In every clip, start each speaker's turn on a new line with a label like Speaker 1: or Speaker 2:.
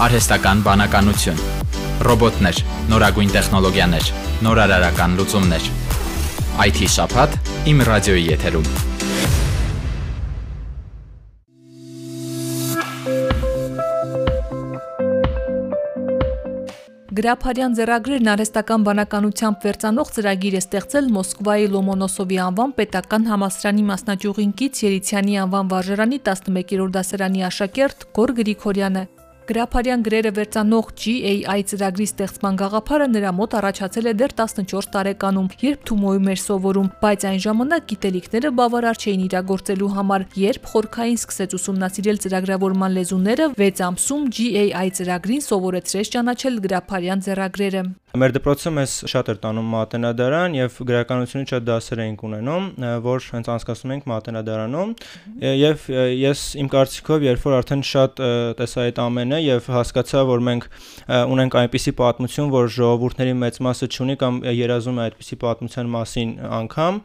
Speaker 1: արհեստական բանականություն, ռոբոտներ, նորագույն տեխնոլոգիաներ, նորարարական լուծումներ։ IT շփաթ իմ ռադիոյի եթերում։
Speaker 2: Գրափարյան ձեռագրերն արհեստական բանականությամբ վերծանող ծրագիր է ստեղծել Մոսկվայի Լոմոնոսովի անվան պետական համալսարանի մասնաճյուղին կից Երիցյանի անվան վարժարանի 11-րդ դասարանի աշակերտ Գոր Գրիգորյանը։ Գրափարյան գրերը վերցանող GAI ծրագրի ստեղծման գաղափարը նրա մոտ առաջացել է դեռ 14 տարեկանում, երբ Թումոյում էր սովորում, բայց այն ժամանակ գիտելիքները բավարար չէին իրագործելու համար, երբ խորքային սկսեց ուսումնասիրել ծրագրավորման լեզուները, 6 ամսում GAI ծրագրին սովորեցրեց ճանաչել գրափարյան ձեռագրերը։
Speaker 3: Մեր դպրոցում ես շատ էր տանում մատենադարան եւ գրականությունից շատ դասեր էինք ունենում, որ հենց անցկացնում էինք մատենադարանում եւ ես իմ կարծիքով երբ որ արդեն շատ տեսա այդ ամենը եւ հասկացա, որ մենք ունենք այնպիսի պատմություն, որ ժողովուրդների մեծ մասը չունի կամ երազում է այդպիսի պատմության մասին անգամ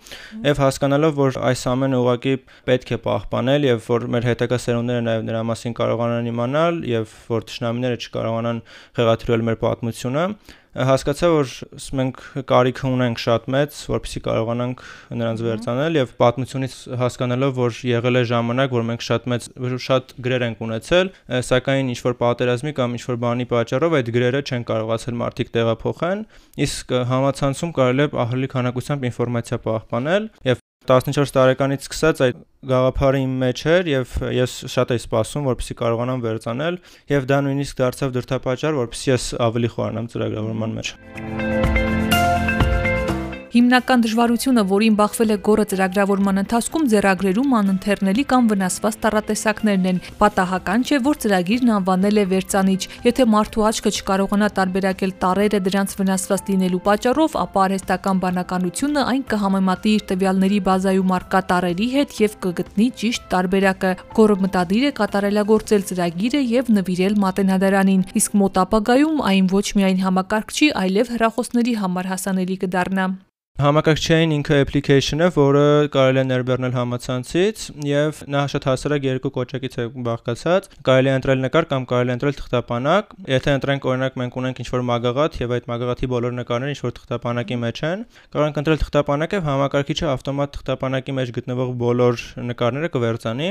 Speaker 3: եւ հասկանալով, որ այս ամենը ուղղակի պետք է պահպանել եւ որ մեր հետագա սերունդները նաեւ նրա մասին կարողանան իմանալ եւ որ ճշնամիները չկարողանան խեղաթյուրել մեր պատմությունը հասկացա, որ մենք կարիքը ունենք շատ մեծ, որպեսզի կարողանանք նրանց վերցանել եւ պատմությունից հասկանալով, որ եղել է ժամանակ, որ մենք շատ մեծ շատ գրեր ենք ունեցել, սակայն ինչ որ պատերազմի կամ ինչ որ բանի պատճառով այդ գրերը չեն կարողացել մարդիկ տեղափոխեն, իսկ համացանցում կարելի է ահռելի քանակությամբ ինֆորմացիա պահպանել եւ 14 տարեկանից սկսած այդ գաղափարը իմ մեջ էր եւ ես շատ էի սպասում, որպեսզի կարողանամ վերցանել եւ դա նույնիսկ դարձավ դրդապատճառ, որպեսզի ես ավելի խորանամ ծրագրավորման մեջ։
Speaker 2: Հիմնական դժվարությունը, որին բախվել է գորը ծրագրավորման ընթացքում, ձեռագրերում անընթեռնելի կամ վնասված տառատեսակներն են։ Պատահական չէ, որ ծրագիրն անվանել է վերցանիչ։ Եթե մարդու աչքը չկարողանա տարբերակել տառերը դրանց վնասված լինելու պատճառով, ապա արհեստական բանականությունը այն կհամեմատի իր տվյալների բազայում արկա տառերի հետ եւ կգտնի ճիշտ տարբերակը։ Գորը մտադիր է կատարելագործել ծրագիրը եւ նվիրել մատենադարանին, իսկ մոտ ապագայում այն ոչ միայն համակարգչի, այլև հեռախոսների համար հասանելի կդառնա։
Speaker 3: Համակարգչային ինքը application-ը, որը կարելի է ներբեռնել համացանցից եւ նա շատ հասարակ երկու կոճակից է բաղկացած։ Կարելի է ընտրել նկար կամ կարելի է ընտրել թղթապանակ։ Եթե ընտրենք օրինակ մենք ունենք ինչ-որ մագաղաթ եւ այդ մագաղաթի բոլոր նկարները ինչ-որ թղթապանակի մեջ են, կարող ենք ընտրել թղթապանակը եւ համակարգիչը ավտոմատ թղթապանակի մեջ գտնվող բոլոր նկարները կվերցանի։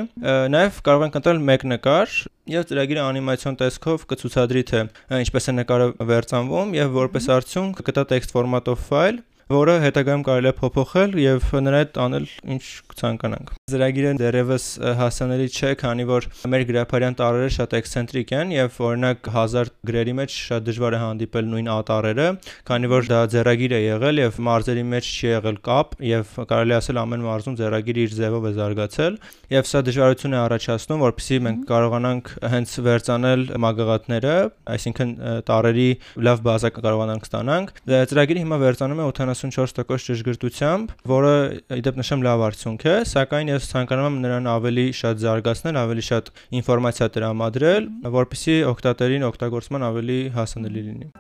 Speaker 3: Նաեւ կարող ենք ընտրել մեկ նկար եւ ծրագիրը անիմացիոն տեսքով կցուցադրի թե ինչպես է նկարը վերցանվում եւ որպես արդյունք կտա text format-ով ֆայլ որը հետագայում կարելի է փոփոխել եւ նրա հետ անել ինչ կցանկանանք։ Ծրագիրը դեռևս հասանելի չէ, քանի որ մեր գրափարյան տարերը շատ էքսցենտրիկ են եւ օրինակ 1000 գրերի մեջ շատ դժվար է հանդիպել նույն ատարերը, քանի որ դա ձեռագիր է եղել եւ մարզերի մեջ չի եղել կապ եւ կարելի ասել ամեն մարզում ձեռագիրը իր ձևով է զարգացել եւ սա դժվարություն է առաջացնում, որpեսզի մենք կարողանանք հենց վերցանել մագաղաթները, այսինքն տարերի լավ բազա կարողանանք ստանանք։ Ծրագիրը հիմա վերցանում է 74% ճշգրտությամբ, որը իդեպ նշեմ լավ արդյունք է, սակայն ես ցանկանում եմ նրան ավելի շատ զարգացնել, ավելի շատ ինֆորմացիա տրամադրել, որպեսզի օգտատերին օգտագործման ավելի հասանելի լինի։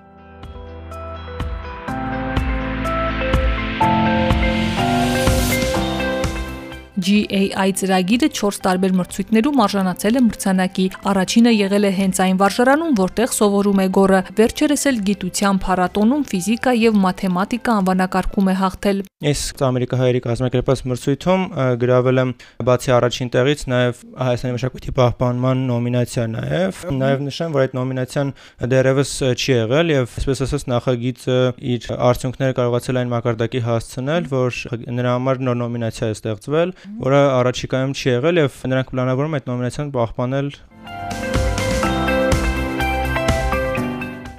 Speaker 2: GAI ծրագիրը 4 տարբեր մրցույթներում արժանացել է մրցանակի։ Առաջինը եղել է հենց այն վարժարանում, որտեղ սովորում է Գորը։ Վերջերս էլ գիտության փառատոնում ֆիզիկա եւ մաթեմատիկա անվանակարգում է հաղթել։
Speaker 3: Ես Ամերիկահայերի կազմակերպած մրցույթում գրավել եմ բացի առաջին տեղից նաեւ Հայաստանի մշակույթի պահպանման նոմինացիա նաեւ։ Նաեւ նշեմ, որ այդ նոմինացիան դեռևս չի եղել եւ այսպես ասած նախագիծը իր արդյունքները կարողացել այն մակարդակի հասցնել, որ նրա համար նոր նոմինացիա է ստեղծվել որը առաջիկայում չի եղել եւ նրանք պլանավորում այդ նոմինացիան պահպանել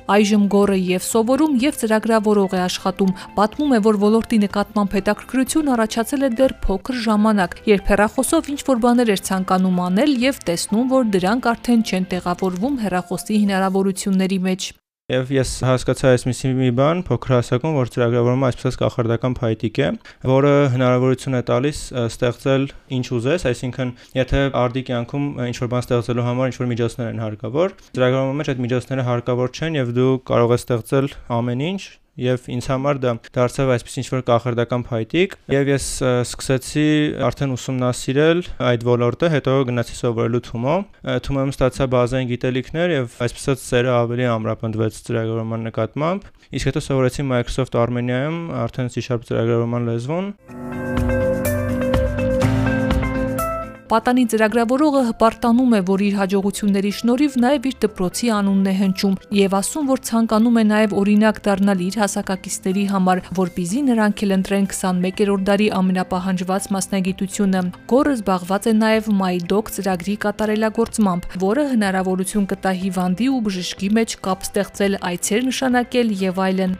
Speaker 2: Այժմ գորը եւ սովորում եւ ծրագրավորող է աշխատում։ Պատմում է, որ ոլորտի նկատմամբ հետաքրքրություն առաջացել է դեռ փոքր ժամանակ, երբ հեռախոսով ինչ որ բաներ էր ցանկանում անել եւ տեսնում, որ դրանք արդեն չեն տեղավորվում հեռախոսի հնարավորությունների մեջ։
Speaker 3: Եվ ես հասկացա այսպեսի մի բան փոքր հասակում, որ ծրագրավորումը այսպես կախարդական փայտիկ է, որը հնարավորություն է տալիս ստեղծել ինչ ուզես, այսինքն եթե արդի կյանքում ինչ որ բան ստեղծելու համար ինչ որ միջոցներ են հարկավոր, ծրագրավորման մեջ այդ միջոցները հարկավոր չեն եւ դու կարող ես ստեղծել ամեն ինչ եւ ինձ համար դա դարձավ այսպես ինչ որ կախարդական փայտիկ եւ ես սկսեցի արդեն ուսումնասիրել այդ ոլորտը, հետո գնացի սովորելու Թումո։ Թումոյում ստացա բազային գիտելիքներ եւ այսպես ծերը ավելի ամրապնդվեց ծրագրավորման նկատմամբ։ Իսկ հետո սովորեցի Microsoft Armenia-ում արդեն C# ծրագրավորման լեզվուն։
Speaker 2: Պատանի ծրագրավորողը հպարտանում է, որ իր հաջողությունների շնորհիվ նաև իր դպրոցի անունն է հնչում եւ ասում, որ ցանկանում է նաև օրինակ դառնալ իր հասակակիցների համար, որpիզի նրանք էլ ընտրեն 21-րդ դարի ամենապահանջված մասնագիտությունը։ Գորը զբաղված է նաև MyDoc ծրագրի կատարելագործմամբ, որը հնարավորություն կտա հիվանդի ու բժշկի մեջ կապ ստեղծել, այցեր նշանակել եւ այլն։